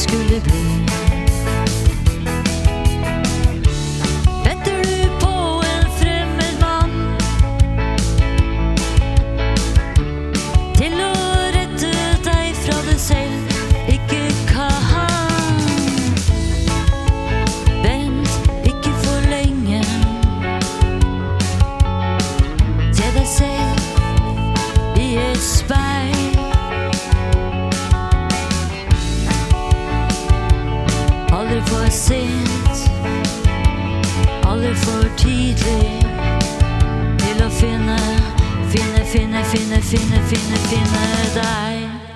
skulle bli. Venter du på en fremmed mann til å rette deg fra deg selv ikke kan? Vent ikke for lenge. Se deg selv i et speil. Sent, aldri for tidlig til å finne, finne, finne, finne, finne, finne, finne deg.